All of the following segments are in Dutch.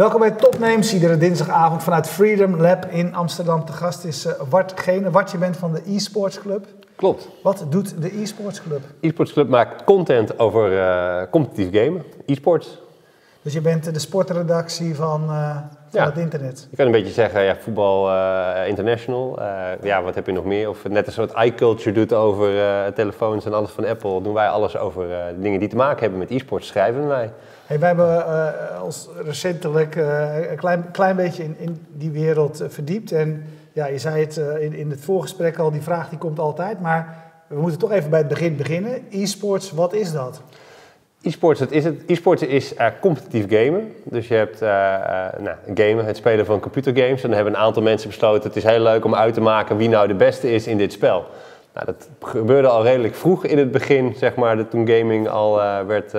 Welkom bij Topnames, iedere dinsdagavond vanuit Freedom Lab in Amsterdam. Te gast is uh, Wart Gene. Wart, je bent van de e-sports club. Klopt. Wat doet de e-sports club? E-sports club maakt content over uh, competitief gamen, e-sports. Dus je bent de sportredactie van, uh, van het internet? Je kan een beetje zeggen, ja, voetbal international. ja, wat heb je nog meer? Of net een soort iCulture doet over telefoons en alles van Apple, doen wij alles over dingen die te maken hebben met e-sports, schrijven wij. Hey, wij hebben uh, ons recentelijk uh, een klein, klein beetje in, in die wereld uh, verdiept. En ja, je zei het in, in het voorgesprek al, die vraag die komt altijd. Maar we moeten toch even bij het begin beginnen. E-sports, wat is dat? E-sports, is, het, e-sports is competitief gamen. Dus je hebt nou, gamen, het spelen van computergames. En dan hebben een aantal mensen besloten, het is heel leuk om uit te maken wie nou de beste is in dit spel. Nou, dat gebeurde al redelijk vroeg in het begin, zeg maar, toen gaming al werd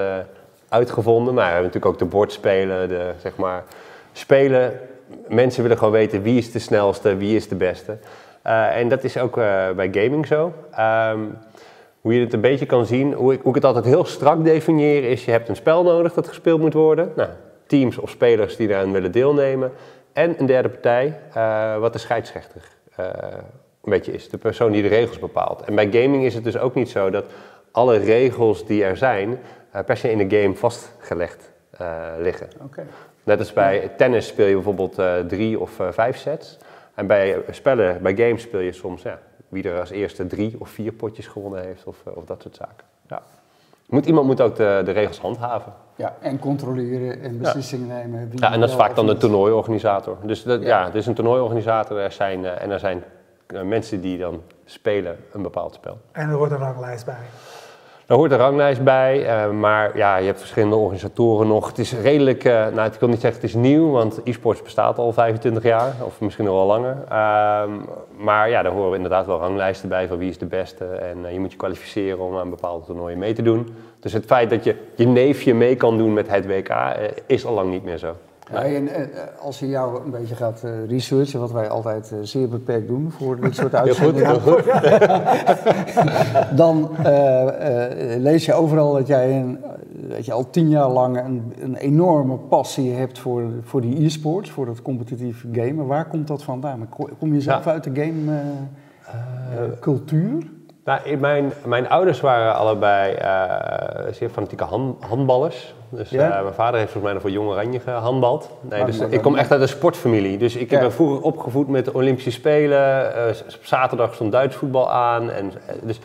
uitgevonden. Maar we hebben natuurlijk ook de bordspelen, de zeg maar spelen. Mensen willen gewoon weten wie is de snelste, wie is de beste. Uh, en dat is ook uh, bij gaming zo. Um, hoe je het een beetje kan zien, hoe ik, hoe ik, het altijd heel strak definieer, is je hebt een spel nodig dat gespeeld moet worden. Nou, teams of spelers die daaraan willen deelnemen. En een derde partij, uh, wat de scheidsrechter een beetje is. De persoon die de regels bepaalt. En bij gaming is het dus ook niet zo dat alle regels die er zijn, uh, per se in de game vastgelegd uh, liggen. Okay. Net als bij tennis speel je bijvoorbeeld uh, drie of vijf sets. En bij spellen, bij games speel je soms ja, wie er als eerste drie of vier potjes gewonnen heeft of, of dat soort zaken. Ja. Moet, iemand moet ook de, de regels handhaven. Ja, en controleren en beslissingen ja. nemen. Wie ja, en dat is vaak dan de toernooiorganisator. Dus dat, ja. ja, er is een toernooiorganisator er zijn, en er zijn mensen die dan spelen een bepaald spel. En er wordt een ranglijst bij. Daar hoort een ranglijst bij, uh, maar ja, je hebt verschillende organisatoren nog. Het is redelijk, uh, nou ik wil niet zeggen het is nieuw, want e-sports bestaat al 25 jaar, of misschien nog wel langer. Uh, maar ja, daar horen inderdaad wel ranglijsten bij van wie is de beste. En eh, je moet je kwalificeren om aan bepaalde toernooien mee te doen. Dus het feit dat je je neefje mee kan doen met het WK is al lang niet meer zo. Ja, en, en, als je jou een beetje gaat uh, researchen, wat wij altijd uh, zeer beperkt doen voor dit soort uitzendingen, heel goed, heel goed. dan uh, lees je overal dat jij een, dat je al tien jaar lang een, een enorme passie hebt voor, voor die e-sports, voor dat competitieve gamen. Waar komt dat vandaan? Kom je zelf ja. uit de game cultuur? Nou, mijn, mijn ouders waren allebei uh, zeer fanatieke hand, handballers. Dus ja? uh, mijn vader heeft volgens mij nog voor Jong Oranje gehandbald. Nee, dus ik kom echt uit een sportfamilie. Dus ik ja. ben vroeger opgevoed met de Olympische Spelen. Uh, zaterdag stond Duits voetbal aan. En, dus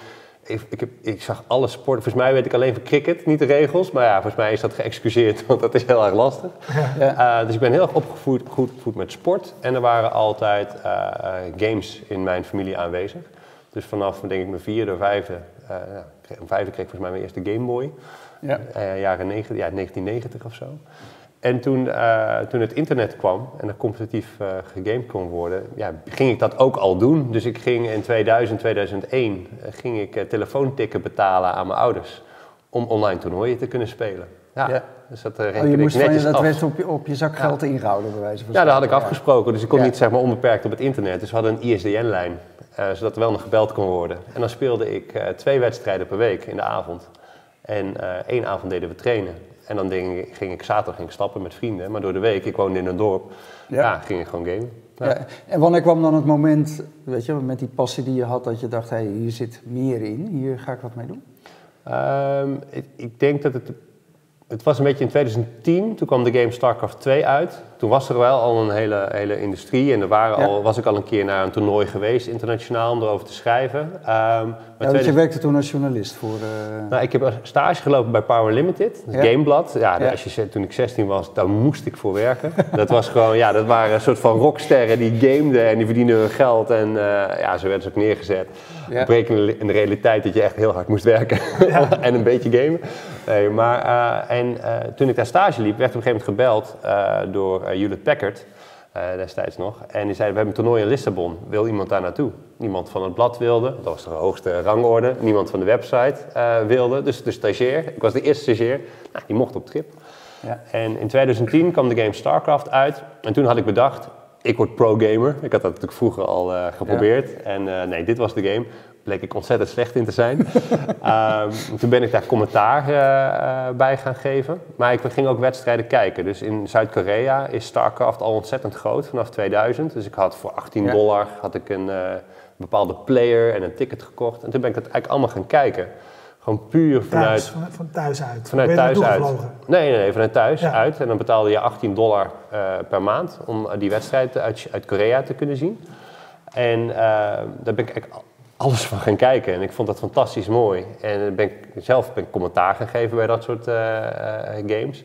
ik, ik, heb, ik, zag alle sporten. Volgens mij weet ik alleen van cricket, niet de regels. Maar ja, volgens mij is dat geëxcuseerd, want dat is heel erg lastig. Ja. dus ik ben heel erg opgevoed goed, goed met sport. En er waren altijd games in mijn familie aanwezig. Dus vanaf denk ik mijn vierde, vijfde, uh, ja, vijfde kreeg ik volgens mij mijn eerste Game Boy. Ja. Uh, jaren 90, ja, 1990 of zo. En toen, uh, toen het internet kwam en er competitief uh, gegamed kon worden, ja, ging ik dat ook al doen. Dus ik ging in 2000, 2001 ging ik telefoontikken betalen aan mijn ouders om online toernooien te kunnen spelen. Ja. ja. Dus dat, uh, oh, je moest van je, dat werd op je, op je zakgeld ja. ingehouden bij wijze van Ja, dat had ik afgesproken. Dus ik kon niet zeg maar, onbeperkt op het internet. Dus we hadden een ISDN-lijn. Uh, zodat er wel nog gebeld kon worden. En dan speelde ik uh, twee wedstrijden per week in de avond. En uh, één avond deden we trainen. En dan ging, ging ik zaterdag ging ik stappen met vrienden. Maar door de week, ik woonde in een dorp, ja. ja ging ik gewoon gamen. Ja. Ja. En wanneer kwam dan het moment, weet je, met die passie die je had, dat je dacht, hé, hey, hier zit meer in, hier ga ik wat mee doen? Um, ik, ik, denk dat het het was een beetje in 2010, toen kwam de game StarCraft 2 uit. Toen was er wel al een hele, hele industrie en er waren ja. al, was ik al een keer naar een toernooi geweest, internationaal, om erover te schrijven. Um, maar ja, 20... je werkte toen als journalist voor... Uh... Nou, ik heb stage gelopen bij Power Limited, het ja. Gameblad. Ja, ja. Als je, toen ik 16 was, daar moest ik voor werken. dat was gewoon, ja, dat waren een soort van rocksterren die gameden en die verdienden hun geld. En uh, ja, zo werden ze ook neergezet. Ja. Breken in de realiteit dat je echt heel hard moest werken en een beetje gamen. Nee, maar, uh, en uh, toen ik daar stage liep, werd op een gegeven moment gebeld uh, door Hewlett Packard, destijds nog. En die zei, we hebben een toernooi in Lissabon, wil iemand daar naartoe? Niemand van het blad wilde, dat was de hoogste rangorde. Niemand van de website wilde, dus de stagiair, ik was de eerste stagiair, nou, die mocht op trip. Ja. En in 2010 kwam de game StarCraft uit. En toen had ik bedacht, ik word pro-gamer. Ik had dat natuurlijk vroeger al geprobeerd. Ja. En nee, dit was de game bleek ik ontzettend slecht in te zijn. Ehm, toen ben ik daar commentaar uh, bij gaan geven. Maar ik ging ook wedstrijden kijken. Dus in Zuid-Korea is StarCraft al ontzettend groot vanaf 2000. Dus ik had voor 18 dollar had ik een bepaalde player en een ticket gekocht. En toen ben ik dat eigenlijk allemaal gaan kijken. Gewoon puur vanuit... Thuis, van, thuis uit? Vanuit thuis uit. Nee, nee, nee, vanuit thuis uit. En dan betaalde je 18 dollar uh, per maand om die wedstrijd uit, uit Korea te kunnen zien. En daar ben ik eigenlijk alles van gaan kijken. En ik vond dat fantastisch mooi. En ben ik, zelf ben ik commentaar gaan geven bij dat soort uh, games.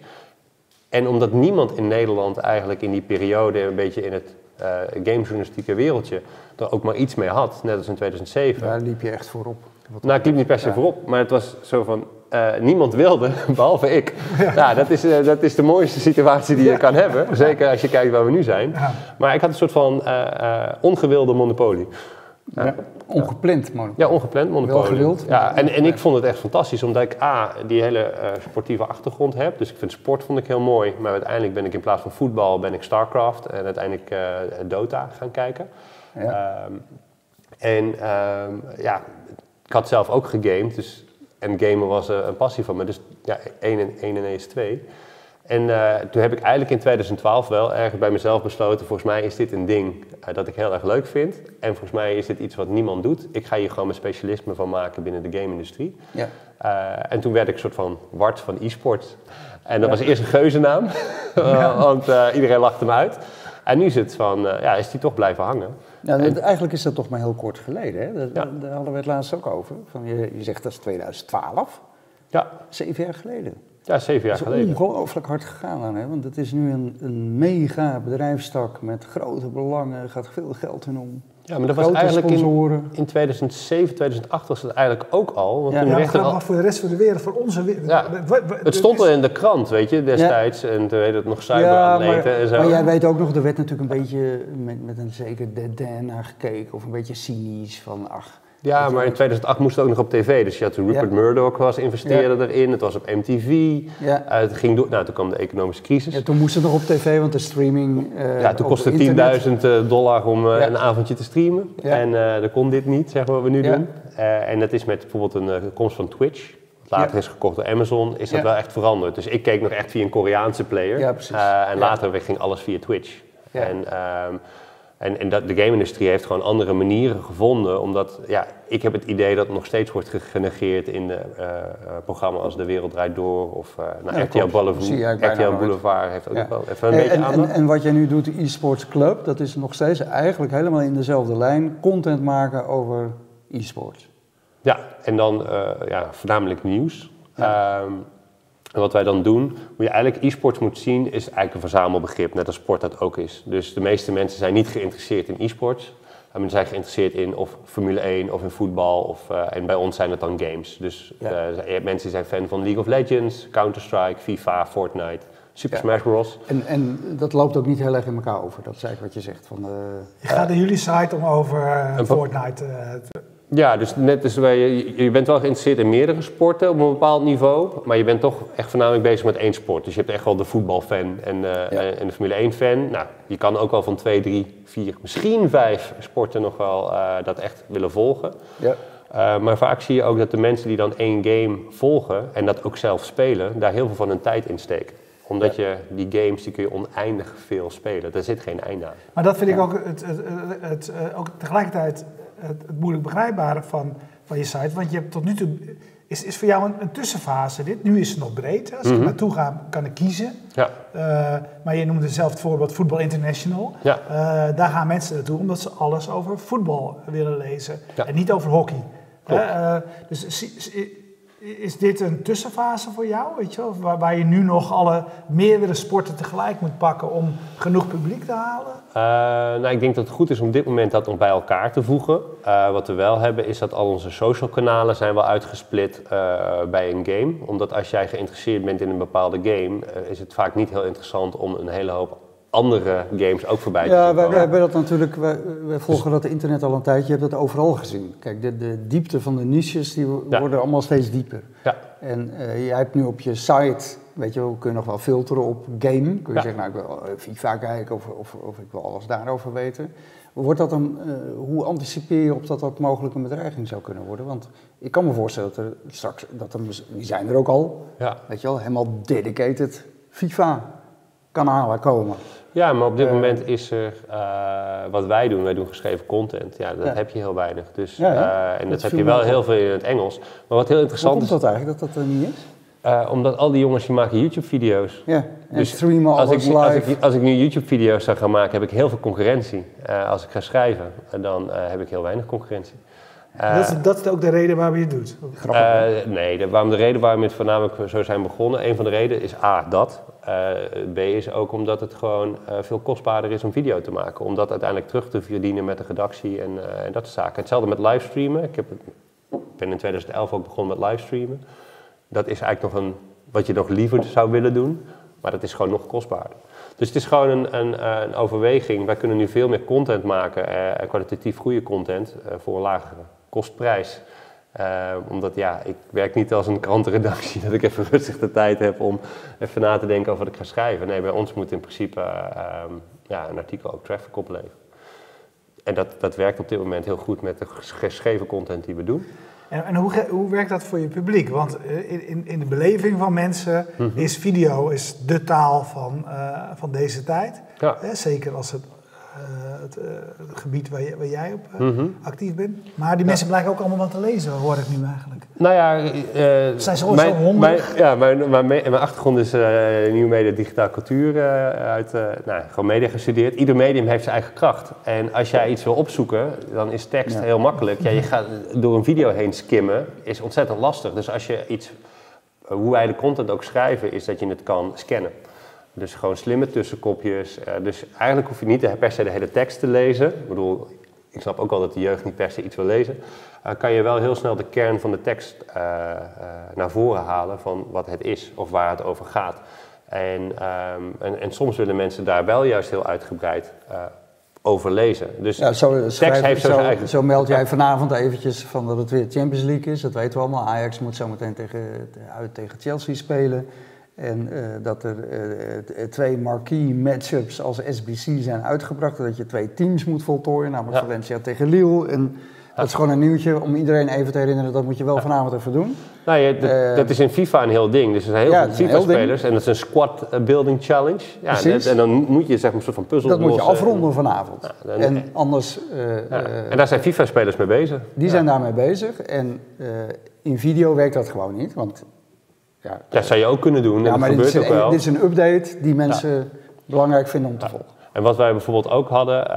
En omdat niemand in Nederland eigenlijk in die periode een beetje in het uh, gamejournalistieke wereldje er ook maar iets mee had, net als in 2007. Daar liep je echt voorop. nou, ik liep niet per se voorop, maar het was zo van, uh, niemand wilde, behalve ik. Ja, dat, is, uh, dat is de mooiste situatie die je kan hebben, zeker als je kijkt waar we nu zijn. Maar ik had een soort van ongewilde monopolie. Ja, ongepland monopolie. Ja, ongepland monopolie. Ja, en, en ik vond het echt fantastisch, omdat ik A, die hele uh, sportieve achtergrond heb. Dus ik vind sport vond ik heel mooi. Maar uiteindelijk ben ik in plaats van voetbal, ben ik StarCraft en uiteindelijk uh, Dota gaan kijken. Ja. Um, en um, ja, ik had zelf ook gegamed, dus, en gamen was uh, een passie van me. Dus ja, 1 en 1 en 1 is 2. En uh, toen heb ik eigenlijk in 2012 wel ergens bij mezelf besloten, volgens mij is dit een ding uh, dat ik heel erg leuk vind. En volgens mij is dit iets wat niemand doet. Ik ga hier gewoon mijn specialisme van maken binnen de game-industrie. Ja. Uh, en toen werd ik een soort van wart van e-sport. En dat was eerst een geuzennaam, ja. want iedereen lachte me uit. En nu is het van, ja, is die toch blijven hangen. En, eigenlijk is dat toch maar heel kort geleden, hè? Daar hadden we het laatst ook over. Van je, je zegt dat is 2012. Ja. Zeven jaar geleden. Ja, zeven jaar geleden. Het is ongelooflijk hard gegaan aan, hè? want het is nu een, een mega bedrijfstak met grote belangen, er gaat veel geld in om. Ja, maar dat was eigenlijk in, in 2007, 2008 was het eigenlijk ook al. Want ja, toen ja, al... voor de rest van de wereld, voor onze wereld. Ja, het stond al in de krant, weet je, destijds. En toen heette het nog cyberatleten ja, en zo. Maar jij weet ook nog, er werd natuurlijk een beetje met, met een zeker dédain naar gekeken. Of een beetje cynisch van, ach, ja, maar in 2008 moest het ook nog op tv. Dus je had Rupert Murdoch was investeerder erin. Het was op MTV. Ja. Uh, het ging door, nou, toen kwam de economische crisis. Ja, toen moest het nog op tv, want de streaming... Uh, ja, toen kostte het 10.000 eh, dollar om uh, een avondje te streamen. En dat kon dit niet, zeg maar, wat we nu doen. en dat is met bijvoorbeeld een komst van Twitch. Later is gekocht door Amazon, is dat wel echt veranderd. Dus ik keek nog echt via een Koreaanse player. Ja, precies. en later ging alles via Twitch. En... Um, en, en dat, de game-industrie heeft gewoon andere manieren gevonden, omdat ja, ik heb het idee dat het nog steeds wordt genegeerd in de, uh, programma's als De Wereld Draait Door of uh, nou, ja, RTL, Boulevard, RTL Boulevard heeft ook ja. wel even een beetje en, en, en, wat jij nu doet, de e-sports club, dat is nog steeds eigenlijk helemaal in dezelfde lijn, content maken over e-sports. Ja, en dan ja, voornamelijk nieuws. Um, en wat wij dan doen, hoe je eigenlijk e-sports moet zien, is eigenlijk een verzamelbegrip, net als sport dat ook is. Dus de meeste mensen zijn niet geïnteresseerd in e-sports. Maar zijn geïnteresseerd in of Formule 1 of in voetbal. Of, uh, en bij ons zijn het dan games. Dus ja. uh, mensen zijn fan van League of Legends, Counter-Strike, FIFA, Fortnite, Super Smash Bros. En, en dat loopt ook niet heel erg in elkaar over, dat is eigenlijk wat je zegt. Van, uh, je gaat naar jullie site om over Fortnite te ja, dus net dus wij, je bent wel geïnteresseerd in meerdere sporten op een bepaald niveau, maar je bent toch echt voornamelijk bezig met één sport. Dus je hebt echt wel de voetbalfan en, uh, en de Formule 1 fan. Nou, je kan ook wel van twee, drie, vier, misschien vijf sporten nog wel uh, dat echt willen volgen. Ja. Uh, maar vaak zie je ook dat de mensen die dan één game volgen en dat ook zelf spelen, daar heel veel van hun tijd in steken omdat je die games, die kun je oneindig veel spelen. Daar zit geen einde aan. Maar dat vind ik ook, het, het, het, ook tegelijkertijd het, het, moeilijk begrijpbare van, van je site. Want je hebt tot nu toe. Is, is voor jou een, een tussenfase dit? Nu is het nog breed. Als ik mm naartoe ga, kan ik kiezen. Ja. Uh, maar je noemde zelf het voorbeeld Voetbal International. Ja. Uh, daar gaan mensen naartoe omdat ze alles over voetbal willen lezen. Ja. En niet over hockey. Uh, dus is dit een tussenfase voor jou, weet je wel? Waar, je nu nog alle meerdere sporten tegelijk moet pakken om genoeg publiek te halen? Uh, nou, ik denk dat het goed is om dit moment dat nog bij elkaar te voegen. Uh, wat we wel hebben is dat al onze social kanalen zijn wel uitgesplit uh, bij een game. Omdat als jij geïnteresseerd bent in een bepaalde game, is het vaak niet heel interessant om een hele hoop andere games ook voorbij te ja, Ja, wij, hebben dat natuurlijk, wij, volgen dat internet al een tijdje, je hebt dat overal gezien. Kijk, de, de diepte van de niches, die worden allemaal steeds dieper. Ja. En uh, jij hebt nu op je site, weet je wel, kun je nog wel filteren op game. Kun je zeggen, nou ik wil FIFA kijken of, of, of ik wil alles daarover weten. Wordt dat een, uh, hoe anticipeer je op dat dat mogelijk een bedreiging zou kunnen worden? Want ik kan me voorstellen dat er straks, dat er, die zijn er ook al, ja. weet je wel, helemaal dedicated FIFA-kanalen komen. Ja, maar op dit uh, moment is er, uh, wat wij doen, wij doen geschreven content. Ja, dat heb je heel weinig. Dus, ja. en dat, dat heb je wel heel veel in het Engels. Maar wat heel interessant Hoe komt dat eigenlijk, dat dat er niet is? Uh, omdat al die jongens die maken YouTube-video's. Ja, en dus streamen als ik, live. Als ik, als ik nu YouTube-video's zou gaan maken, heb ik heel veel concurrentie. Uh, als ik ga schrijven, dan uh, heb ik heel weinig concurrentie. Dat, is, dat is ook de reden waarom je het doet? nee, de, waarom de reden waarom we het voornamelijk zo zijn begonnen. Een van de redenen is A, dat. B is ook omdat het gewoon veel kostbaarder is om video te maken. Om dat uiteindelijk terug te verdienen met de redactie en, en dat soort zaken. Hetzelfde met livestreamen. Ik heb, ben in 2011 ook begonnen met livestreamen. Dat is eigenlijk nog een, wat je nog liever zou willen doen, maar dat is gewoon nog kostbaarder. Dus het is gewoon een, een, een overweging. Wij kunnen nu veel meer content maken, eh, kwalitatief goede content, eh, voor een lagere kostprijs. Uh, omdat ja, ik werk niet als een krantenredactie dat ik even rustig de tijd heb om even na te denken over wat ik ga schrijven. Nee, bij ons moet in principe uh, um, ja, een artikel ook traffic opleveren. En dat, dat werkt op dit moment heel goed met de geschreven content die we doen. En, en hoe, hoe, werkt dat voor je publiek? Want in, in de beleving van mensen mm -hmm. is video is de taal van, uh, van deze tijd. Ja. Zeker als het, het, uh, het, gebied waar, je, waar jij op mm -hmm. actief bent. Maar die mensen ja. blijken ook allemaal wat te lezen, hoor ik nu eigenlijk. Nou ja, zijn ze mijn, zo hongerig? Mijn, ja, mijn, mijn, mijn, achtergrond is nieuwe media, digitaal cultuur, uit nou, gewoon media gestudeerd. Ieder medium heeft zijn eigen kracht. En als jij iets wil opzoeken, dan is tekst ja. heel makkelijk. Ja, je gaat door een video heen skimmen, is ontzettend lastig. Dus als je iets, hoe wij de content ook schrijven, is dat je het kan scannen. Dus gewoon slimme tussenkopjes. Uh, dus eigenlijk hoef je niet per se de hele tekst te lezen. Ik bedoel, ik snap ook wel dat de jeugd niet per se iets wil lezen. Uh, kan je wel heel snel de kern van de tekst uh, naar voren halen van wat het is of waar het over gaat. En, um, en, en, soms willen mensen daar wel juist heel uitgebreid over lezen. Dus ja, zo, schrijf, heeft zo, zo, eigen... zo meld jij vanavond eventjes van dat het weer Champions League is. Dat weten we allemaal. Ajax moet zometeen tegen, uit tegen Chelsea spelen. En uh, dat er uh, twee marquee matchups als SBC zijn uitgebracht. Dat je twee teams moet voltooien, namelijk ja. Valencia tegen Lille. En dat is gewoon een nieuwtje om iedereen even te herinneren. Dat moet je wel ja. vanavond even doen. Nou ja, dat, uh, dat, is in FIFA een heel ding. Dus er zijn heel ja, veel FIFA-spelers. En dat is een squad building challenge. Ja, dat, en dan moet je zeg maar een soort van puzzel Dat moet je afronden vanavond. Dan, en anders... en daar zijn FIFA-spelers mee bezig. Die zijn daarmee bezig. En in video werkt dat gewoon niet. Want ja, dat zou je ook kunnen doen. Ja, dat gebeurt dit is, ook wel. dit is een update die mensen ja. belangrijk vinden om te volgen. En wat wij bijvoorbeeld ook hadden, uh,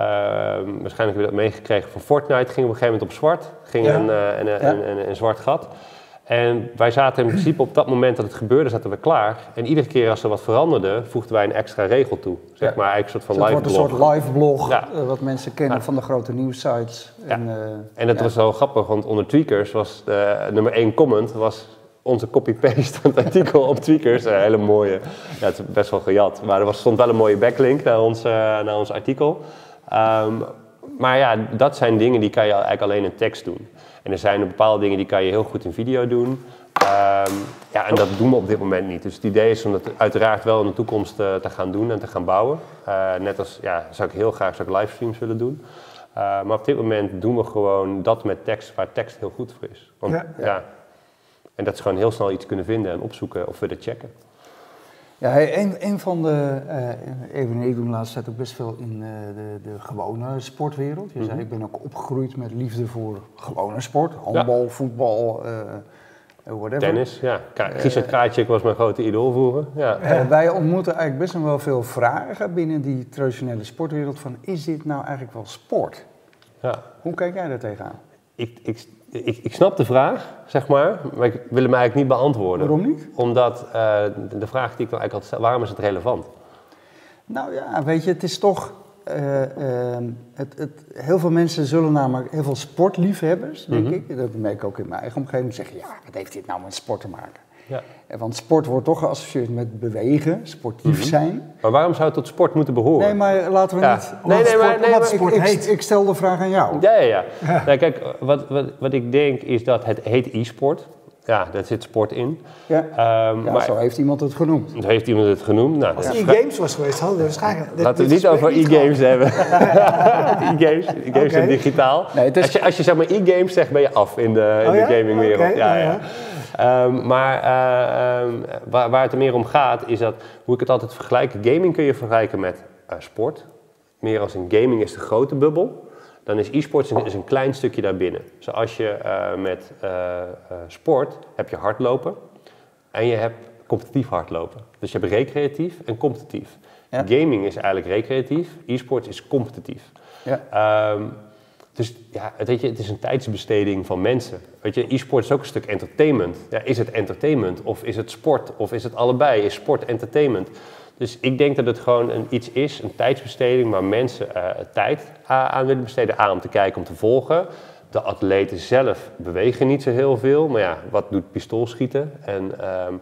waarschijnlijk heb je dat meegekregen van Fortnite, ging op een gegeven moment op zwart. Ging een, uh, een, een, een, een, zwart gat. En wij zaten in principe op dat moment dat het gebeurde, zaten we klaar. En iedere keer als er wat veranderde, voegden wij een extra regel toe. Zeg maar eigenlijk een soort van live blog. Het wordt een soort live blog, ja. uh, wat mensen kennen van de grote nieuwsites. Ja. En, en dat was wel grappig, want onder tweakers was de nummer één comment was onze copy-paste van het artikel op Tweakers. Een hele mooie, ja, het is best wel gejat. Maar er was, stond wel een mooie backlink naar ons, uh, naar ons artikel. Um, maar ja, dat zijn dingen die kan je eigenlijk alleen in tekst doen. En er zijn bepaalde dingen die kan je heel goed in video doen. Um, ja, en dat doen we op dit moment niet. Dus het idee is om dat uiteraard wel in de toekomst uh, te gaan doen en te gaan bouwen. Uh, net als, ja, zou ik heel graag zou ik livestreams willen doen. Uh, maar op dit moment doen we gewoon dat met tekst, waar tekst heel goed voor is. Want, ja, ja. En dat ze gewoon heel snel iets kunnen vinden en opzoeken of verder checken. Ja, een, een van de, uh, even ik doen laatst tijd ook best veel in uh, de, de gewone sportwereld. Je mm -hmm. zei, ik ben ook opgegroeid met liefde voor gewone sport. Handbal, ja. voetbal, uh, whatever. Tennis, ja. Richard Krajcik was mijn grote idool vroeger. Ja. wij ontmoeten eigenlijk best wel veel vragen binnen die traditionele sportwereld van, is dit nou eigenlijk wel sport? Ja. Hoe kijk jij daar tegenaan? Ik, ik, ik, ik, snap de vraag, zeg maar, maar ik wil hem eigenlijk niet beantwoorden. Waarom niet? Omdat uh, de vraag die ik dan eigenlijk stel, waarom is het relevant? Nou ja, weet je, het is toch... Uh, uh, het, het, heel veel mensen zullen namelijk, heel veel sportliefhebbers, denk mm -hmm. ik, dat merk ik ook in mijn eigen omgeving, zeggen, ja, wat heeft dit nou met sport te maken? Ja. Want sport wordt toch geassocieerd met bewegen, sportief mm -hmm. zijn. Maar waarom zou het tot sport moeten behoren? Nee, maar laten we ja. niet... Nee, nee, sport, maar, nee, maar sport ik, heet. Ik, ik, stel de vraag aan jou. Ja, ja, ja. ja. Nou, kijk, wat, wat, wat ik denk is dat het heet e-sport. ja, daar zit sport in. Ja, Ehm, ja maar zo heeft iemand het genoemd. heeft iemand het genoemd? Nou, Als e-games was geweest, hadden we waarschijnlijk... dit- Laten we het niet over e-games hebben. e-games e-games Oké. zijn digitaal. Nee, het is- Als je, als je zeg maar e-games zegt, ben je af in de, in Oh ja? de gamingwereld. Oké, ja, ja, Ehm, maar eh, ehm, waar, waar het er meer om gaat, is dat hoe ik het altijd vergelijk. Gaming kun je vergelijken met eh, sport. Meer als een gaming is de grote bubbel. Dan is e-sports een, is een klein stukje daarbinnen. Zoals je eh, met sport heb je hardlopen en je hebt competitief hardlopen. Dus je hebt recreatief en competitief. Ja. Gaming is eigenlijk recreatief, e-sports is competitief. Ja. Ehm, dus ja, het, weet je, het is een tijdsbesteding van mensen. Weet je, e-sport is ook een stuk entertainment. Ja, is het entertainment of is het sport of is het allebei? Is sport entertainment? Dus ik denk dat het gewoon een, iets is, een tijdsbesteding waar mensen eh, tijd aan willen besteden. A, om te kijken, om te volgen. De atleten zelf bewegen niet zo heel veel. Maar ja, wat doet pistoolschieten? En ehm,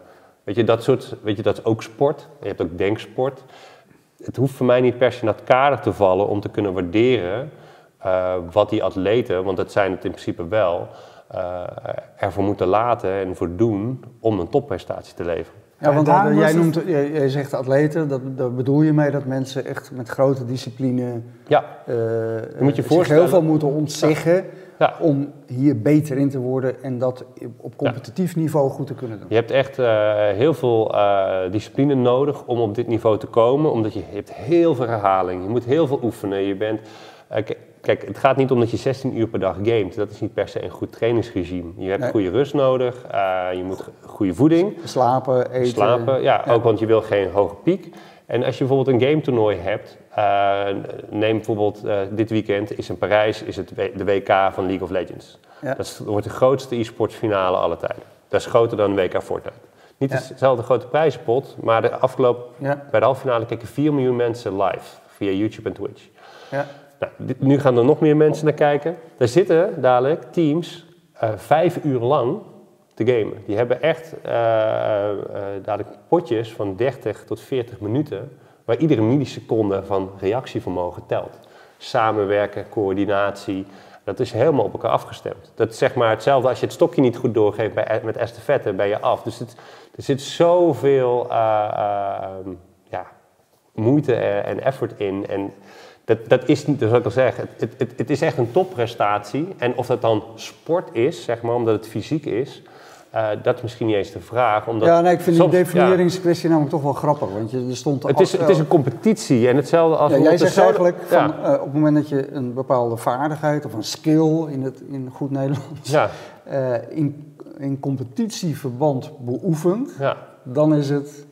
weet je, dat soort, weet je, dat is ook sport. Je hebt ook denksport. Het hoeft voor mij niet per se in dat kader te vallen om te kunnen waarderen eh, wat die atleten, want dat zijn het in principe wel, eh, ervoor moeten laten en voor doen om een topprestatie te leveren. Ja, want jij, noemt, jij, jij zegt atleten, dat, daar bedoel je mee dat mensen echt met grote discipline Ja, eh moet je zich heel veel moeten ontzeggen Ja. om hier beter in te worden en dat op competitief niveau goed te kunnen doen. je hebt echt eh, heel veel eh, discipline nodig om op dit niveau te komen, omdat je, hebt heel veel herhaling, je moet heel veel oefenen. Je bent, eh, kijk, het gaat niet om dat je 16 uur per dag gamet, dat is niet per se een goed trainingsregime. Je hebt Nee. goede rust nodig, eh, je moet goede voeding. Slapen, eten. Slapen, ja, ook want je wil geen hoge piek. En als je bijvoorbeeld een game toernooi hebt, eh, neem bijvoorbeeld eh, dit weekend is in Parijs is het de WK van League of Legends. Ja. Dat is- wordt de grootste e-sports finale aller tijden. Dat is groter dan WK Fortnite. Niet Ja. dezelfde grote prijzenpot, maar de afgelopen, bij de halve finale keken 4 miljoen mensen live via YouTube en Twitch. ja. Nu gaan er nog meer mensen naar kijken. Er zitten dadelijk teams eh, vijf uur lang te gamen. Die hebben echt eh, eh, dadelijk potjes van 30 tot 40 minuten, waar iedere milliseconde van reactievermogen telt. Samenwerken, coördinatie, dat is helemaal op elkaar afgestemd. Dat is zeg maar hetzelfde als je het stokje niet goed doorgeeft bij, met estafette, ben je af. Dus het, er zit zoveel eh, ja, moeite en effort in. En dat, dat is niet, dat ik al zeggen, het, het, het, is echt een topprestatie. En of dat dan sport is, zeg maar, omdat het fysiek is, eh, dat is misschien niet eens de vraag. Omdat ja, nee, ik vind soms- die definieringskwestie namelijk toch wel grappig. Want je, er stond het, is, af- het is een competitie en hetzelfde als... Ja, jij zegt eigenlijk van, eh, op het moment dat je een bepaalde vaardigheid of een skill in, het, in goed Nederlands Ja, eh, in, in competitieverband beoefent, ja, dan is het.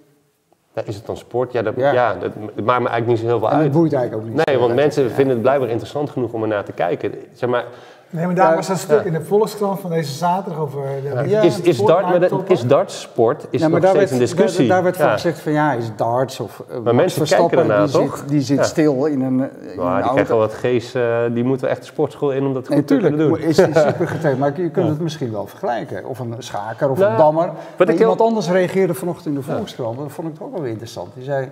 Ja. is het dan sport? Ja, dat, Ja. ja. dat, maakt me eigenlijk niet zo heel veel En het uit. boeit eigenlijk ook niet. Nee, want mensen vinden het blijkbaar interessant genoeg om er naar te kijken. Zeg maar, Nee, maar daar Ja, was dat stuk ja. in de Volkskrant van deze zaterdag over de Ja, is, is, dart, maar sportmarkttoppen. is dartsport is Ja, maar nog daar steeds werd, een discussie. Daar, daar werd van gezegd van ja, is darts of uh, Max mensen Verstappen, kijken die toch? Zit, die zit Ja. stil in een, eh, in Maar een die krijgen wel wat geest, eh, die moeten echt de sportschool in om dat goed Nee, te kunnen doen. is die super getraind, maar je kunt het misschien wel vergelijken. Of een schaker of Nou, een dammer. wat Maar ik iemand heel- anders reageerde vanochtend in de Volkskrant, dat vond ik toch ook wel weer interessant. Die zei,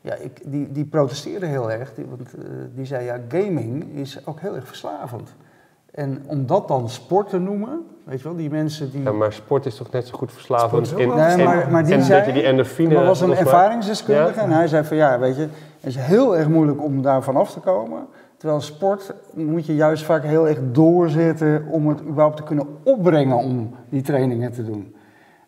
ja, ik, die, die protesteerde heel erg, die, want eh, die zei ja, gaming is ook heel erg verslavend. En om dat dan sport te noemen, weet je wel, die mensen die... Ja, maar sport is toch net zo goed Sport verslavend is ook in, Nee, en, maar, maar die en zei, dat je die endorfine... maar was een ervaringsdeskundige Ja. en hij zei van ja, weet je, het is heel erg moeilijk om daarvan af te komen. Terwijl sport moet je juist vaak heel erg doorzetten om het überhaupt te kunnen opbrengen om die trainingen te doen.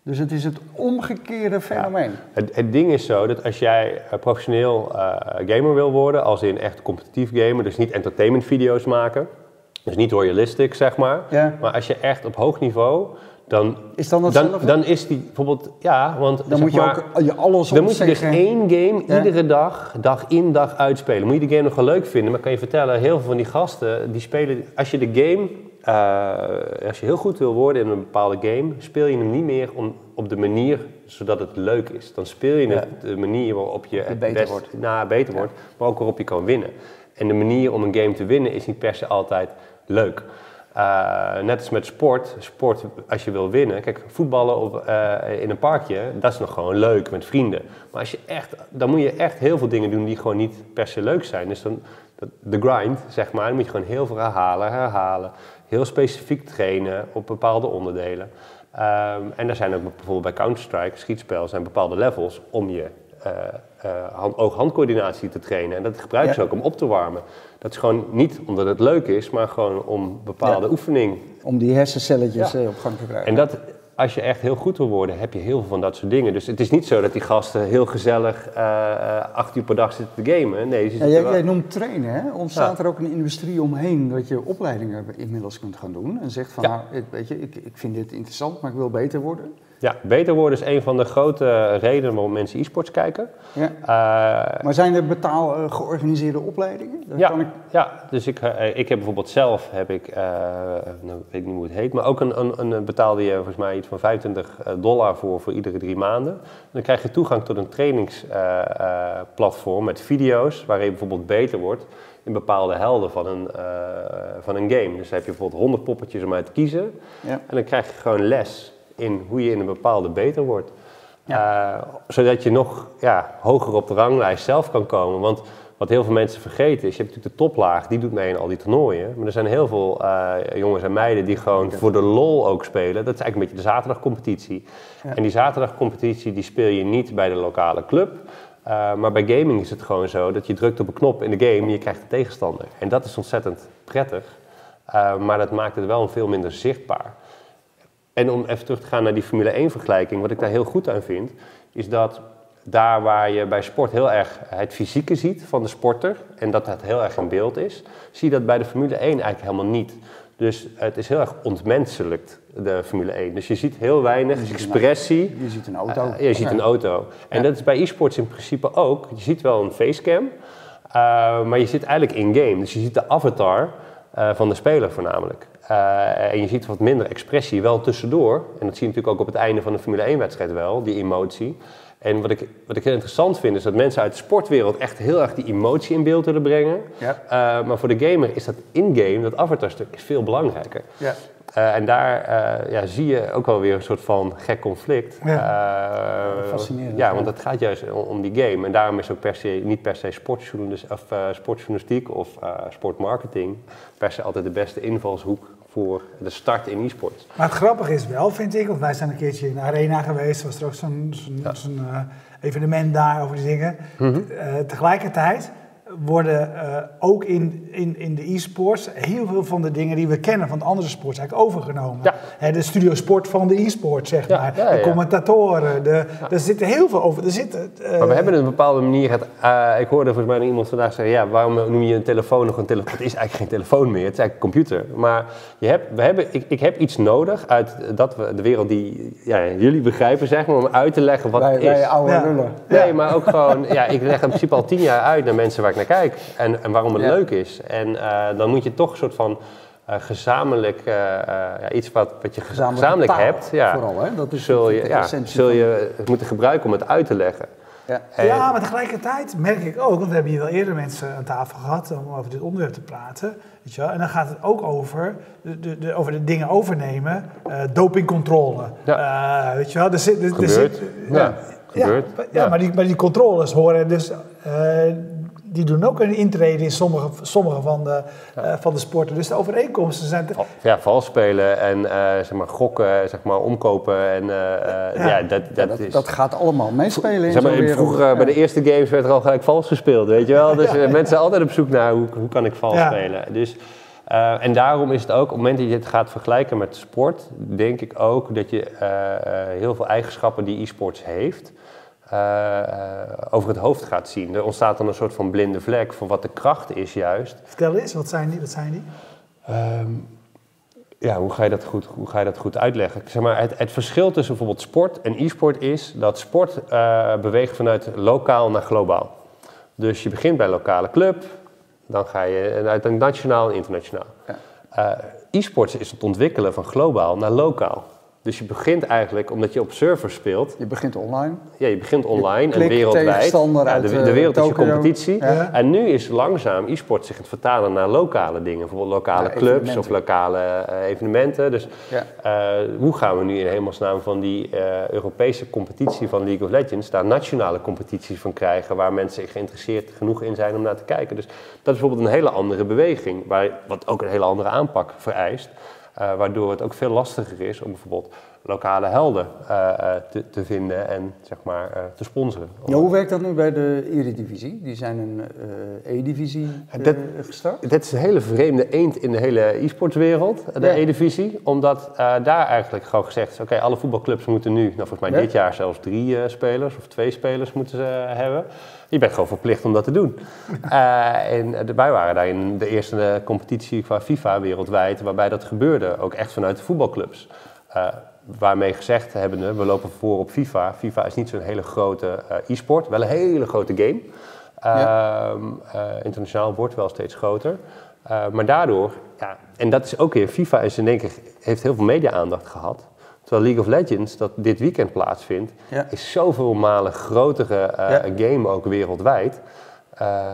Dus het is het omgekeerde fenomeen. Het, het ding is zo dat als jij eh, professioneel eh, gamer wil worden, als in echt competitief gamer, dus niet entertainment video's maken, dus niet royalistic zeg maar, Ja. maar als je echt op hoog niveau, dan, Is dan dan, dan is die bijvoorbeeld, ja, want Dan moet je maar, ook je alles Dan moet je dus één game Ja. iedere dag, dag in, dag uitspelen. Moet je de game nog wel leuk vinden, maar kan je vertellen, heel veel van die gasten, die spelen, als je de game, eh, als je heel goed wil worden in een bepaalde game, speel je hem niet meer om, op de manier zodat het leuk is. Dan speel je Ja. het de manier waarop je het beter best, wordt. Nou, beter wordt, maar ook waarop je kan winnen. En de manier om een game te winnen is niet per se altijd leuk. Eh, net als met sport, sport als je wil winnen. Kijk, voetballen op, eh, in een parkje, dat is nog gewoon leuk met vrienden. Maar als je echt, dan moet je echt heel veel dingen doen die gewoon niet per se leuk zijn. Dus dan, de grind, zeg maar, dan moet je gewoon heel veel herhalen, herhalen. Heel specifiek trainen op bepaalde onderdelen. Ehm, en er zijn ook bijvoorbeeld bij Counter-Strike, schietspel, zijn bepaalde levels om je uh, uh, oog-handcoördinatie te trainen. En dat gebruiken ze ook om op te warmen. Dat is gewoon niet omdat het leuk is, maar gewoon om bepaalde ja. oefening. Om die hersencelletjes op gang te krijgen. En dat, als je echt heel goed wil worden, heb je heel veel van dat soort dingen. Dus het is niet zo dat die gasten heel gezellig uh, acht uur per dag zitten te gamen. Nee, ja, jij, jij, noemt trainen, hè? Ontstaat er ook een industrie omheen dat je opleidingen inmiddels kunt gaan doen? En zegt van, nou, ik, weet je, ik, ik vind dit interessant, maar ik wil beter worden? Ja, beter worden is een van de grote redenen waarom mensen e-sports kijken. Ja. Uh, maar zijn er betaal uh, georganiseerde opleidingen? ja, kan ik... ja, dus ik, uh, ik heb bijvoorbeeld zelf, heb ik, nou, weet niet hoe het heet, maar ook een, een, een betaalde je volgens mij iets van 25 dollar voor, voor iedere drie maanden. En dan krijg je toegang tot een trainingsplatform met video's waarin je bijvoorbeeld beter wordt in bepaalde helden van een, van een game. Dus dan heb je bijvoorbeeld 100 poppetjes om uit te kiezen ja. en dan krijg je gewoon les in hoe je in een bepaalde beter wordt. Ja. Uh, zodat je nog ja, hoger op de ranglijst zelf kan komen. Want wat heel veel mensen vergeten is, je hebt natuurlijk de toplaag, die doet mee in al die toernooien. Maar er zijn heel veel uh, jongens en meiden die gewoon voor de lol ook spelen. Dat is eigenlijk een beetje de zaterdagcompetitie. Ja. En die zaterdagcompetitie die speel je niet bij de lokale club. Uh, maar bij gaming is het gewoon zo dat je drukt op een knop in de game en je krijgt een tegenstander. En dat is ontzettend prettig. maar dat maakt het wel veel minder zichtbaar. En om even terug te gaan naar die Formule 1 vergelijking, wat ik daar heel goed aan vind, is dat daar waar je bij sport heel erg het fysieke ziet van de sporter en dat dat heel erg in beeld is, zie je dat bij de Formule 1 eigenlijk helemaal niet. Dus het is heel erg ontmenselijkt, de Formule 1. Dus je ziet heel weinig je expressie. Een, je ziet een auto. Uh, je ziet een auto. En dat is bij e-sports in principe ook. Je ziet wel een facecam, uh, maar je zit eigenlijk in-game. Dus je ziet de avatar uh, van de speler voornamelijk. Uh, en je ziet wat minder expressie wel tussendoor. En dat zie je natuurlijk ook op het einde van de Formule 1-wedstrijd wel, die emotie. En wat ik, wat ik heel interessant vind, is dat mensen uit de sportwereld echt heel erg die emotie in beeld willen brengen. Ja. Uh, maar voor de gamer is dat in-game, dat avatarstuk, is veel belangrijker. Ja. Uh, en daar uh, ja, zie je ook wel weer een soort van gek conflict. Ja. Fascinerend. Ja, want het gaat juist om, om, die game. En daarom is ook per se, niet per se sportjournalistiek of, sportjournalistiek of sportmarketing per se altijd de beste invalshoek voor de start in e-sport. Maar het grappige is wel, vind ik, want wij zijn een keertje in de arena geweest, was er ook zo'n zo ja. uh, evenement daar over die dingen. Mm -hmm. uh, tegelijkertijd worden uh, ook in, in, in de e-sports heel veel van de dingen die we kennen van de andere sports eigenlijk overgenomen. Ja. He, de studio sport van de e-sport, zeg ja, maar. Ja, de commentatoren, de, er zitten heel veel over. Er zitten, uh, maar we hebben een bepaalde manier. Het, uh, ik hoorde volgens mij iemand vandaag zeggen: ja, waarom noem je een telefoon nog een telefoon? Het is eigenlijk geen telefoon meer, het is eigenlijk een computer. Maar je hebt, we hebben, ik, ik heb iets nodig uit dat we, de wereld die ja, jullie begrijpen, zeg maar, om uit te leggen wat wij, het is. Wij oude lullen. Nee, maar ook gewoon, ja, ik leg in principe al tien jaar uit naar mensen waar ik naar kijk en, en waarom het ja. leuk is. En uh, dan moet je toch een soort van uh, gezamenlijk, uh, ja, iets wat, wat je gezamenlijk, gezamenlijk hebt, ja, vooral, hè? Dat is zul je, ja, zul je het moeten gebruiken om het uit te leggen. Ja. En, ja, maar tegelijkertijd merk ik ook, want we hebben hier wel eerder mensen aan tafel gehad om over dit onderwerp te praten. Weet je wel? En dan gaat het ook over de, de, de over de dingen overnemen, dopingcontrole. Ja. weet je wel, er zit, er, er zit, ja. Gebeurt. Ja, ja, Maar, die, maar die controles horen dus die doen ook een intrede in sommige, sommige van, de, ja. uh, van de sporten. Dus de overeenkomsten zijn... Te... Ja, vals spelen en uh, zeg maar gokken, zeg maar omkopen. En, uh, ja. ja. dat, dat, dat, is... dat gaat allemaal meespelen zeg maar, in Vroeger bij de eerste games werd er al gelijk vals gespeeld, weet je wel. Dus mensen zijn altijd op zoek naar hoe, hoe kan ik vals spelen. Dus, en daarom is het ook, op het moment dat je het gaat vergelijken met sport... denk ik ook dat je heel veel eigenschappen die e-sports heeft... Uh, over het hoofd gaat zien. Er ontstaat dan een soort van blinde vlek voor wat de kracht is juist. Vertel eens, wat zijn die? Wat zijn die? Um, ja, hoe ga je dat goed, hoe ga je dat goed uitleggen? Zeg maar, het, het verschil tussen bijvoorbeeld sport en e-sport is dat sport uh, beweegt vanuit lokaal naar globaal. Dus je begint bij een lokale club, dan ga je uit nationaal en internationaal. Ja. Uh, e-sports is het ontwikkelen van globaal naar lokaal. Dus je begint eigenlijk, omdat je op servers speelt... Je begint online. Ja, je begint online en wereldwijd. Ja, de, de wereld is je competitie. Ja. En nu is langzaam e-sport zich het vertalen naar lokale dingen. Bijvoorbeeld lokale ja, clubs of lokale uh, evenementen. Dus uh, hoe gaan we nu in hemelsnaam van die uh, Europese competitie van League of Legends... daar nationale competities van krijgen... waar mensen geïnteresseerd genoeg in zijn om naar te kijken. Dus dat is bijvoorbeeld een hele andere beweging. Waar, wat ook een hele andere aanpak vereist... Uh, waardoor het ook veel lastiger is om bijvoorbeeld lokale helden te, te, vinden en zeg maar te sponsoren. Ja, hoe werkt dat nu bij de Eredivisie? Die zijn een E-divisie gestart? Dat is een hele vreemde eend in de hele e-sportswereld, de ja. E-divisie. Omdat daar eigenlijk gewoon gezegd is, oké, alle voetbalclubs moeten nu, nou volgens mij dit jaar zelfs drie spelers of twee spelers moeten ze hebben. Je bent gewoon verplicht om dat te doen. uh, en wij waren daarin de eerste competitie qua FIFA wereldwijd waarbij dat gebeurde, ook echt vanuit de voetbalclubs. Uh, waarmee gezegd hebben, we lopen voor op FIFA. FIFA is niet zo'n hele grote uh, e-sport, wel een hele grote game. Ja. internationaal wordt wel steeds groter. maar daardoor, ja, en dat is ook weer, FIFA is in één keer, heeft heel veel media-aandacht gehad. Terwijl League of Legends, dat dit weekend plaatsvindt, is zoveel malen grotere uh, game ook wereldwijd. Uh,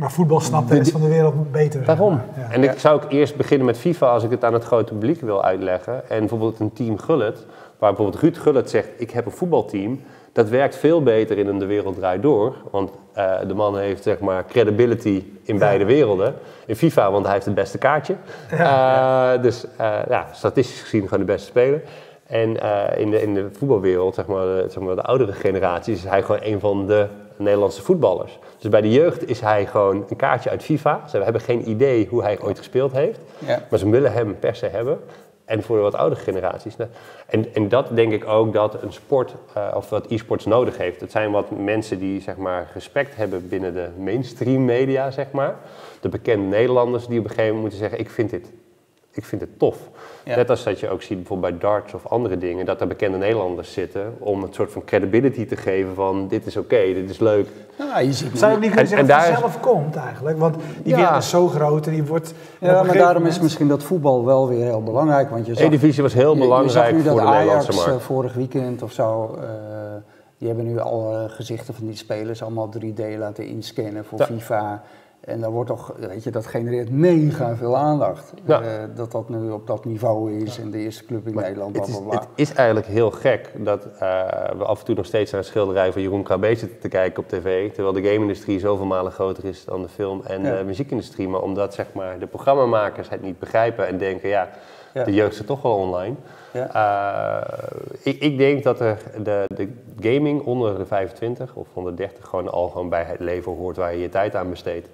maar voetbal snapt de rest van de wereld beter. Waarom? Ja. En ik zou ook eerst beginnen met FIFA als ik het aan het grote publiek wil uitleggen. En bijvoorbeeld een team Gullet, waar bijvoorbeeld Ruud Gullet zegt, ik heb een voetbalteam. Dat werkt veel beter in een De Wereld Draait Door. Want uh, de man heeft zeg maar credibility in beide werelden. In FIFA, want hij heeft het beste kaartje. Ja, uh, dus uh, ja, statistisch gezien gewoon de beste speler. En in, de, in de voetbalwereld, zeg maar, de, zeg maar, de oudere generatie, is hij gewoon een van de Nederlandse voetballers. Dus bij de jeugd is hij gewoon een kaartje uit FIFA. Ze hebben geen idee hoe hij ooit gespeeld heeft. Ja. Maar ze willen hem per se hebben en voor de wat oudere generaties. En, en dat denk ik ook dat een sport uh, of wat e-sports nodig heeft. Het zijn wat mensen die zeg maar respect hebben binnen de mainstream media, zeg maar. De bekende Nederlanders die op een gegeven moment moeten zeggen, ik vind dit ik vind het tof. Net als dat je ook ziet bijvoorbeeld bij darts of andere dingen, dat er bekende Nederlanders zitten om een soort van credibility te geven van dit is oké, dit is leuk. Nou, je ziet Zou je niet kunnen zeggen dat het zelf komt eigenlijk? Want die ja. is zo groot en die wordt... Ja, maar daarom is misschien dat voetbal wel weer heel belangrijk. Want je zag, E-divisie was heel belangrijk voor de Nederlandse markt. Uh, vorig weekend of zo, uh, die hebben nu alle gezichten van die spelers allemaal 3D laten inscannen voor FIFA. En dan wordt toch, weet je, dat genereert mega veel aandacht. Ja. Uh, dat dat nu op dat niveau is en de eerste club in Nederland. Het is, het is, eigenlijk heel gek dat uh, we af en toe nog steeds naar een schilderij van Jeroen KB zitten te kijken op tv. Terwijl de game-industrie zoveel malen groter is dan de film- en ja. de muziekindustrie. Maar omdat zeg maar, de programmamakers het niet begrijpen en denken, ja, de jeugd zit toch wel online. Uh, ik, ik, denk dat er de, de gaming onder de 25 of onder 30 gewoon al gewoon bij het leven hoort waar je je tijd aan besteedt.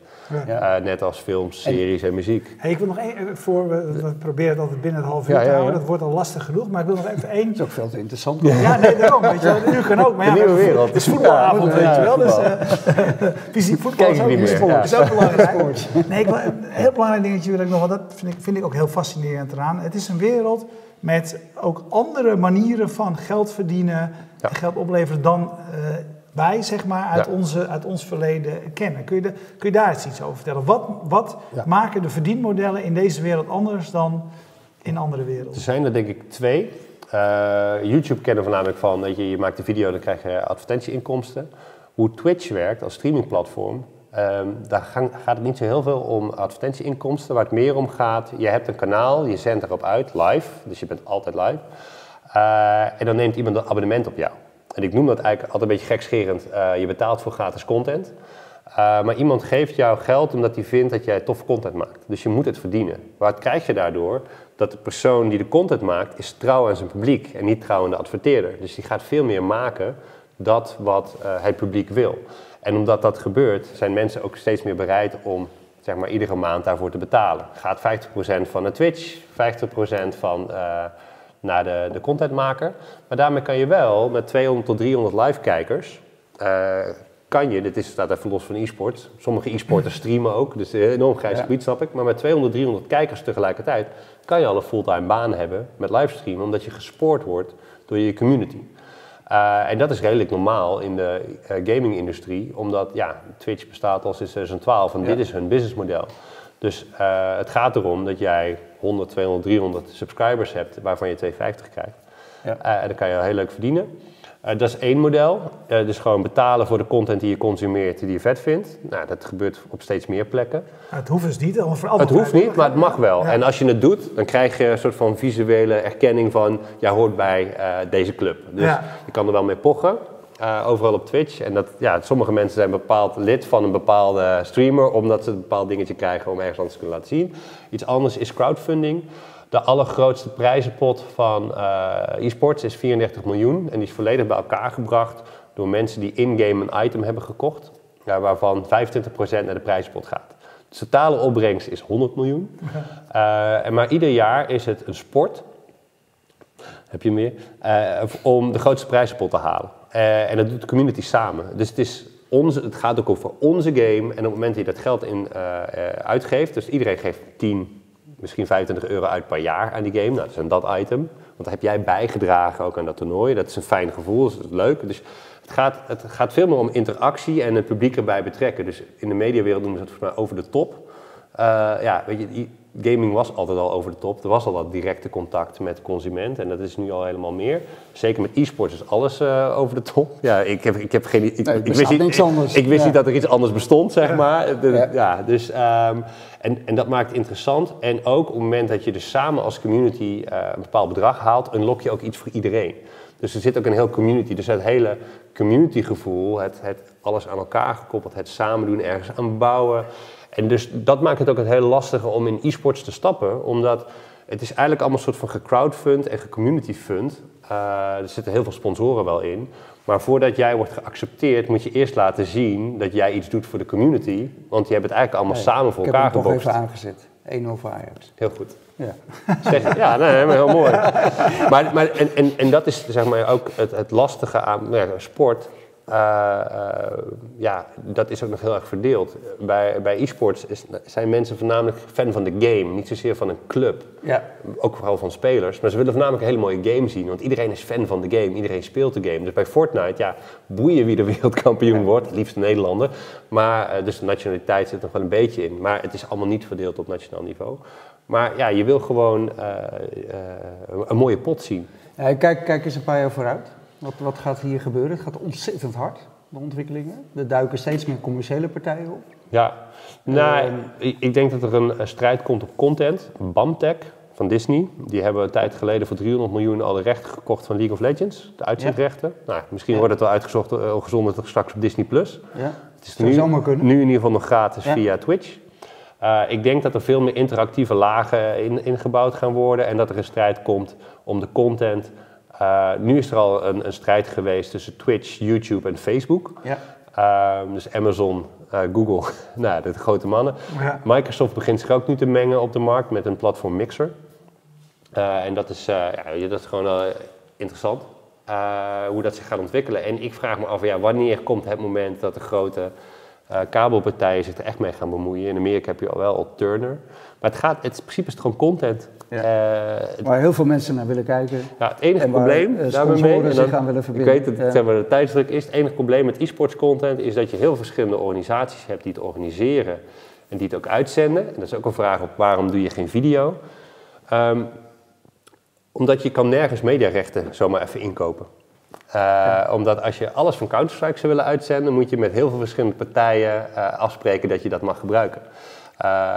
Ja. Uh, net als films, series en, en muziek. Hey, ik wil nog één, eh, voor we, we, proberen het altijd binnen het half uur ja, te houden, dat wordt al lastig genoeg, maar ik wil nog even één. Dat is ook veel te interessant. Ja, nee, daarom, weet je wel, nu kan ook. Maar ja, de nieuwe wereld. Het is voetbalavond, weet je wel, dus uh, fysiek voetbal is ook, niet meer. is ook belangrijk. nee, ik wil, een heel belangrijk dingetje wil ik nog, want dat vind ik, vind ik ook heel fascinerend eraan. Het is een wereld met ook andere manieren van geld verdienen en geld opleveren dan uh, wij, zeg maar, uit, onze, uit ons verleden kennen. Kun je, de, kun je daar eens iets over vertellen? Wat, wat maken de verdienmodellen in deze wereld anders dan in andere werelden? Er zijn er denk ik twee. Uh, YouTube kennen we voornamelijk van, weet je, je maakt een video, dan krijg je advertentieinkomsten. Hoe Twitch werkt als streamingplatform, Um, daar gaat het niet zo heel veel om advertentieinkomsten. Waar het meer om gaat, je hebt een kanaal, je zendt erop uit, live. Dus je bent altijd live. Uh, en dan neemt iemand een abonnement op jou. En ik noem dat eigenlijk altijd een beetje gekscherend. Uh, je betaalt voor gratis content. Uh, maar iemand geeft jou geld omdat hij vindt dat jij tof content maakt. Dus je moet het verdienen. Wat krijg je daardoor? Dat de persoon die de content maakt, is trouw aan zijn publiek en niet trouw aan de adverteerder. Dus die gaat veel meer maken dat wat het publiek wil. En omdat dat gebeurt, zijn mensen ook steeds meer bereid om zeg maar, iedere maand daarvoor te betalen. Gaat 50% van de Twitch, 50% van naar de, de contentmaker. Maar daarmee kan je wel met 200 tot 300 live-kijkers, uh, kan je, dit is, staat even los van e-sport, sommige e-sporters streamen ook, dus een enorm grijs gebied snap ik, maar met 200, 300 kijkers tegelijkertijd kan je al een fulltime baan hebben met livestreamen, omdat je gespoord wordt door je community. Uh, en dat is redelijk normaal in de uh, gaming-industrie, omdat ja, Twitch bestaat al sinds 2012 en dit is hun businessmodel. Dus uh, het gaat erom dat jij 100, 200, 300 subscribers hebt waarvan je 250 krijgt. Ja. en dan kan je heel leuk verdienen. Uh, dat is één model. Uh, dus gewoon betalen voor de content die je consumeert, die je vet vindt. Nou, dat gebeurt op steeds meer plekken. het hoeft dus niet. Het hoeft niet, maar het mag wel. En als je het doet, dan krijg je een soort van visuele erkenning van... jij hoort bij deze club. Dus ja. je kan er wel mee pochen. Overal op Twitch. En dat, ja, sommige mensen zijn bepaald lid van een bepaalde streamer... omdat ze een bepaald dingetje krijgen om ergens anders te kunnen laten zien. Iets anders is crowdfunding. De allergrootste prijzenpot van e-sports is 34 miljoen en die is volledig bij elkaar gebracht door mensen die in-game een item hebben gekocht, ja, waarvan 25% naar de prijzenpot gaat. De totale opbrengst is 100 miljoen. en maar ieder jaar is het een sport heb je meer, uh, om de grootste prijzenpot te halen. Uh, en dat doet de community samen. Dus het, is onze, het gaat ook over onze game. En op het moment dat je dat geld in, uh, uitgeeft, dus iedereen geeft 10, misschien 25 euro uit per jaar aan die game. Nou, dat is een dat item. Want heb jij bijgedragen ook aan dat toernooi. Dat is een fijn gevoel, dat is leuk. Dus het gaat, het gaat veel meer om interactie en het publiek erbij betrekken. Dus in de mediawereld noemen ze het volgens mij over de top. ja, weet je, gaming was altijd al over de top. Er was al dat directe contact met de consument en dat is nu al helemaal meer. Zeker met e-sports is alles uh, over de top. Ja, ik heb, ik heb geen... Ik, nee, ik wist, niet, anders. ik, wist niet dat er iets anders bestond, zeg maar. De, ja. dus, um, en, en dat maakt het interessant. En ook op het moment dat je dus samen als community uh, een bepaald bedrag haalt, unlock je ook iets voor iedereen. Dus er zit ook een heel community. Dus het hele communitygevoel, het, het alles aan elkaar gekoppeld, het samen doen, ergens aan bouwen... En dus dat maakt het ook het hele lastige om in e-sports te stappen, omdat het is eigenlijk allemaal een soort van gecrowdfund en gecommunity fund. Uh, er zitten heel veel sponsoren wel in. Maar voordat jij wordt geaccepteerd, moet je eerst laten zien dat jij iets doet voor de community. Want je hebt het eigenlijk allemaal samen voor elkaar gebokst. Ik heb nog even aangezet. 1-0 voor Ajax. Heel goed. Ja, zeg, ja nee, maar heel mooi. maar, maar, en, en, en dat is zeg maar ook het, het lastige aan ja, sport. Uh, uh, ja, dat is ook nog heel erg verdeeld. Bij, bij e-sports zijn mensen voornamelijk fan van de game, niet zozeer van een club. Ja. Ook vooral van spelers. Maar ze willen voornamelijk een hele mooie game zien, want iedereen is fan van de game, iedereen speelt de game. Dus bij Fortnite, ja, boeien wie de wereldkampioen wordt, het liefst Nederlander. Maar, uh, dus de nationaliteit zit nog wel een beetje in. Maar het is allemaal niet verdeeld op nationaal niveau. Maar ja, je wil gewoon een mooie pot zien. kijk, kijk eens een paar jaar vooruit. Wat, wat gaat hier gebeuren? Het gaat ontzettend hard, de ontwikkelingen. Er duiken steeds meer commerciële partijen op. Ja, nou, uh, ik denk dat er een, strijd komt op content. Bamtech van Disney, die hebben een tijd geleden voor 300 miljoen al de rechten gekocht van League of Legends, de uitzendrechten. Ja. Nou, misschien ja. wordt het wel uitgezocht, uh, gezonderd straks op Disney+. Plus. Ja. Het is nu, nu in ieder geval nog gratis via Twitch. Uh, ik denk dat er veel meer interactieve lagen in, ingebouwd gaan worden en dat er een strijd komt om de content uh, nu is er al een, een, strijd geweest tussen Twitch, YouTube en Facebook. Ja. Uh, dus Amazon, uh, Google, nou, de grote mannen. Ja. Microsoft begint zich ook nu te mengen op de markt met een platform Mixer. Eh, en dat is, ja, dat is gewoon interessant, hoe dat zich gaat ontwikkelen. En ik vraag me af, ja, wanneer komt het moment dat de grote kabelpartijen zich er echt mee gaan bemoeien? In Amerika heb je al wel al Turner. Maar het gaat, het, in principe is het gewoon content. Ja. Uh, waar heel veel mensen naar willen kijken. Ja, het enige probleem uh, daarmee, en zich aan willen verbinden. Ik weet dat zeg maar, de tijdsdruk is. Het enige probleem met e-sports content is dat je heel verschillende organisaties hebt die het organiseren en die het ook uitzenden. En dat is ook een vraag op waarom doe je geen video. Um, omdat je kan nergens mediarechten zomaar even inkopen. Uh, omdat als je alles van Counter-Strike zou willen uitzenden, moet je met heel veel verschillende partijen afspreken dat je dat mag gebruiken.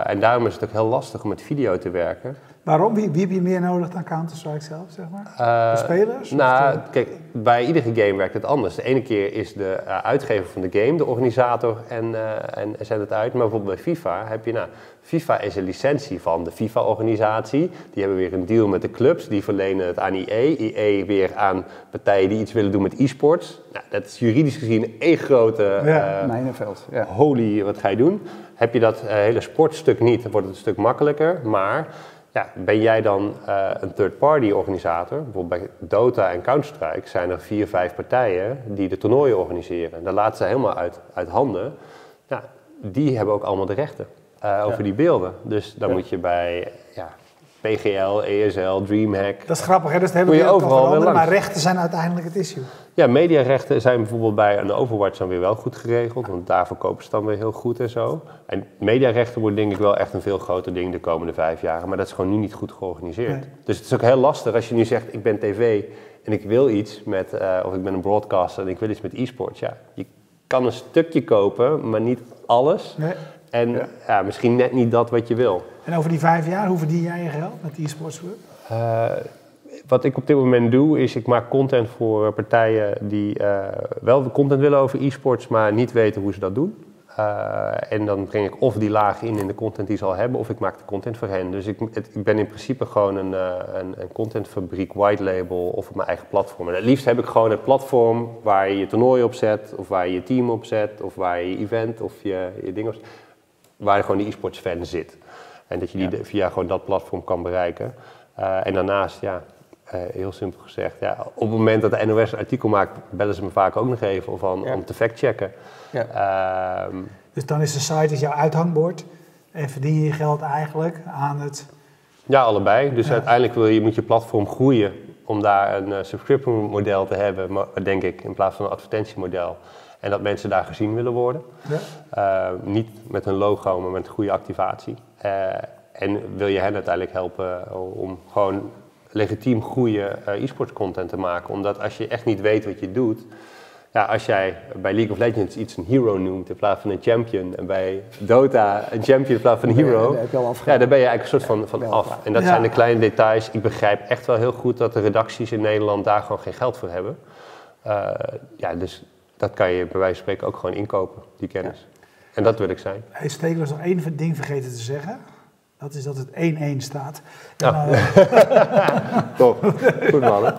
En daarom is het ook heel lastig om met video te werken. Waarom? Wie, wie, heb je meer nodig dan Counter-Strike zelf, zeg maar? Uh, de spelers? Nou, kijk, bij iedere game werkt het anders. De ene keer is de uh, uitgever van de game de organisator en, en zet het uit. Maar bijvoorbeeld bij FIFA heb je, nou, FIFA is een licentie van de FIFA-organisatie. Die hebben weer een deal met de clubs, die verlenen het aan EA. EA weer aan partijen die iets willen doen met e-sports. Nou, dat is juridisch gezien één grote... Ja, mijnenveld. Ja. Holy, wat ga je doen? Heb je dat hele sportstuk niet, dan wordt het een stuk makkelijker. Maar ja, ben jij dan uh, een third-party organisator? Bijvoorbeeld bij Dota en Counter-Strike zijn er vier, vijf partijen die de toernooien organiseren. Daar laten ze helemaal uit, uit handen. Ja, die hebben ook allemaal de rechten uh, over ja. die beelden. Dus dan ja. moet je bij ja, PGL, ESL, DreamHack. Dat is grappig, hè? Dat is de hele wereld veranderen, maar rechten zijn uiteindelijk het issue. Ja, mediarechten zijn bijvoorbeeld bij een Overwatch dan weer wel goed geregeld, want daar verkopen ze dan weer heel goed en zo. En mediarechten wordt denk ik wel echt een veel groter ding de komende vijf jaar, maar dat is gewoon nu niet goed georganiseerd. Nee. Dus het is ook heel lastig als je nu zegt, ik ben tv en ik wil iets met, uh, of ik ben een broadcaster en ik wil iets met e-sports. Ja, je kan een stukje kopen, maar niet alles. Nee. En ja. ja. misschien net niet dat wat je wil. En over die vijf jaar, hoe verdien jij je geld met die e-sports club? Uh, wat ik op dit moment doe, is ik maak content voor partijen die uh, wel content willen over e-sports, maar niet weten hoe ze dat doen. Uh, Uh, en dan breng ik of die laag in in de content die ze al hebben, of ik maak de content voor hen. Dus ik, het, ik ben in principe gewoon een, uh, een, een, contentfabriek, white label of op mijn eigen platform. En het liefst heb ik gewoon het platform waar je je toernooi op zet, of waar je je team op zet, of waar je je event of je, je ding op zet, waar gewoon die e-sports fan zit. En dat je die ja. via gewoon dat platform kan bereiken. Uh, en daarnaast, ja, uh, heel simpel gezegd, ja, op het moment dat de NOS een artikel maakt, bellen ze me vaak ook nog even of aan, ja. om te factchecken. Ja. Um, dus dan is de site is jouw uithangbord en verdien je je geld eigenlijk aan het... Ja, allebei. Dus uiteindelijk wil je, moet je platform groeien om daar een uh, subscription model te hebben, maar, denk ik, in plaats van een advertentiemodel. En dat mensen daar gezien willen worden. Ja. Uh, niet met een logo, maar met goede activatie. Uh, en wil je hen uiteindelijk helpen om gewoon legitiem goede uh, e-sports content te maken. Omdat als je echt niet weet wat je doet, ja, als jij bij League of Legends iets een hero noemt in plaats van een champion en bij Dota een champion in plaats van een hero, ja, dan ben je eigenlijk een soort van, van af. En dat zijn de kleine details. Ik begrijp echt wel heel goed dat de redacties in Nederland daar gewoon geen geld voor hebben. Ja, dus dat kan je bij wijze van spreken ook gewoon inkopen, die kennis. En dat wil ik zijn. Hey, Steek was nog één ding vergeten te zeggen. Dat is dat het 1-1 staat. Ja. En, uh... Top. Goed man.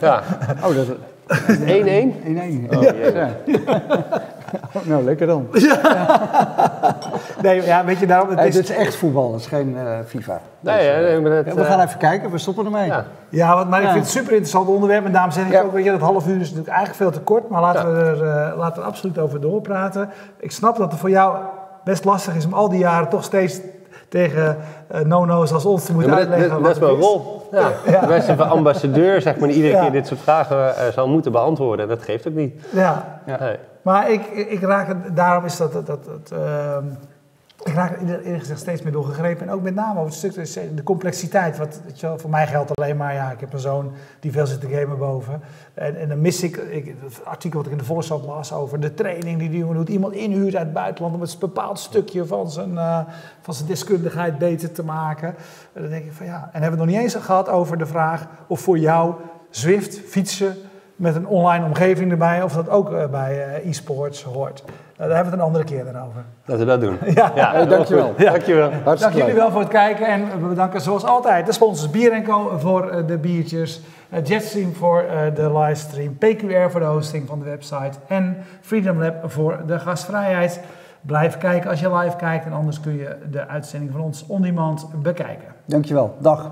Ja. Oh, dat, 1-1? 1-1. Oh, ja. nou, lekker dan. nee, ja, weet je, daarom... Het is, het is echt voetbal, het is geen uh, FIFA. Nee, dus, nee, nee het, we gaan even kijken, we stoppen ermee. Ja, ja want, maar ik vind het een super interessant onderwerp. En daarom zeg ik ook, weet je, dat half uur is natuurlijk eigenlijk veel te kort. Maar laten, we, er, uh, laten we er absoluut over doorpraten. Ik snap dat het voor jou best lastig is om al die jaren toch steeds tegen uh, no-no's als ons te moeten ja, uitleggen. Dat, dat is mijn rol. Ja. Ja. Wij zijn ambassadeur, zeg maar, die iedere keer dit soort vragen uh, zal moeten beantwoorden. Dat geeft ook niet. Ja. Nee. Maar ik, ik raak het, daarom is dat, dat, dat, dat uh, ik raak er gezegd steeds meer door gegrepen. En ook met name over het stuk de complexiteit. Wat, weet je wel, voor mij geldt alleen maar, ja, ik heb een zoon die veel zit te gamen boven. En, en dan mis ik, ik, het artikel wat ik in de Volkskrant las over de training die die jongen doet. Iemand inhuurt uit het buitenland om het bepaald stukje van zijn, uh, van zijn deskundigheid beter te maken. En dan denk ik van ja, en hebben we het nog niet eens gehad over de vraag of voor jou Zwift, fietsen met een online omgeving erbij, of dat ook uh, bij uh, e-sports hoort. Uh, daar hebben we het een andere keer dan over. Dat we dat doen. ja, ja hey, dankjewel. Ja. dankjewel. Dank jullie wel voor het kijken en we bedanken zoals altijd de sponsors Bier Co voor de biertjes, Jetstream voor de livestream, PQR voor de hosting van de website en Freedom Lab voor de gastvrijheid. Blijf kijken als je live kijkt en anders kun je de uitzending van ons on demand bekijken. Dankjewel. Dag.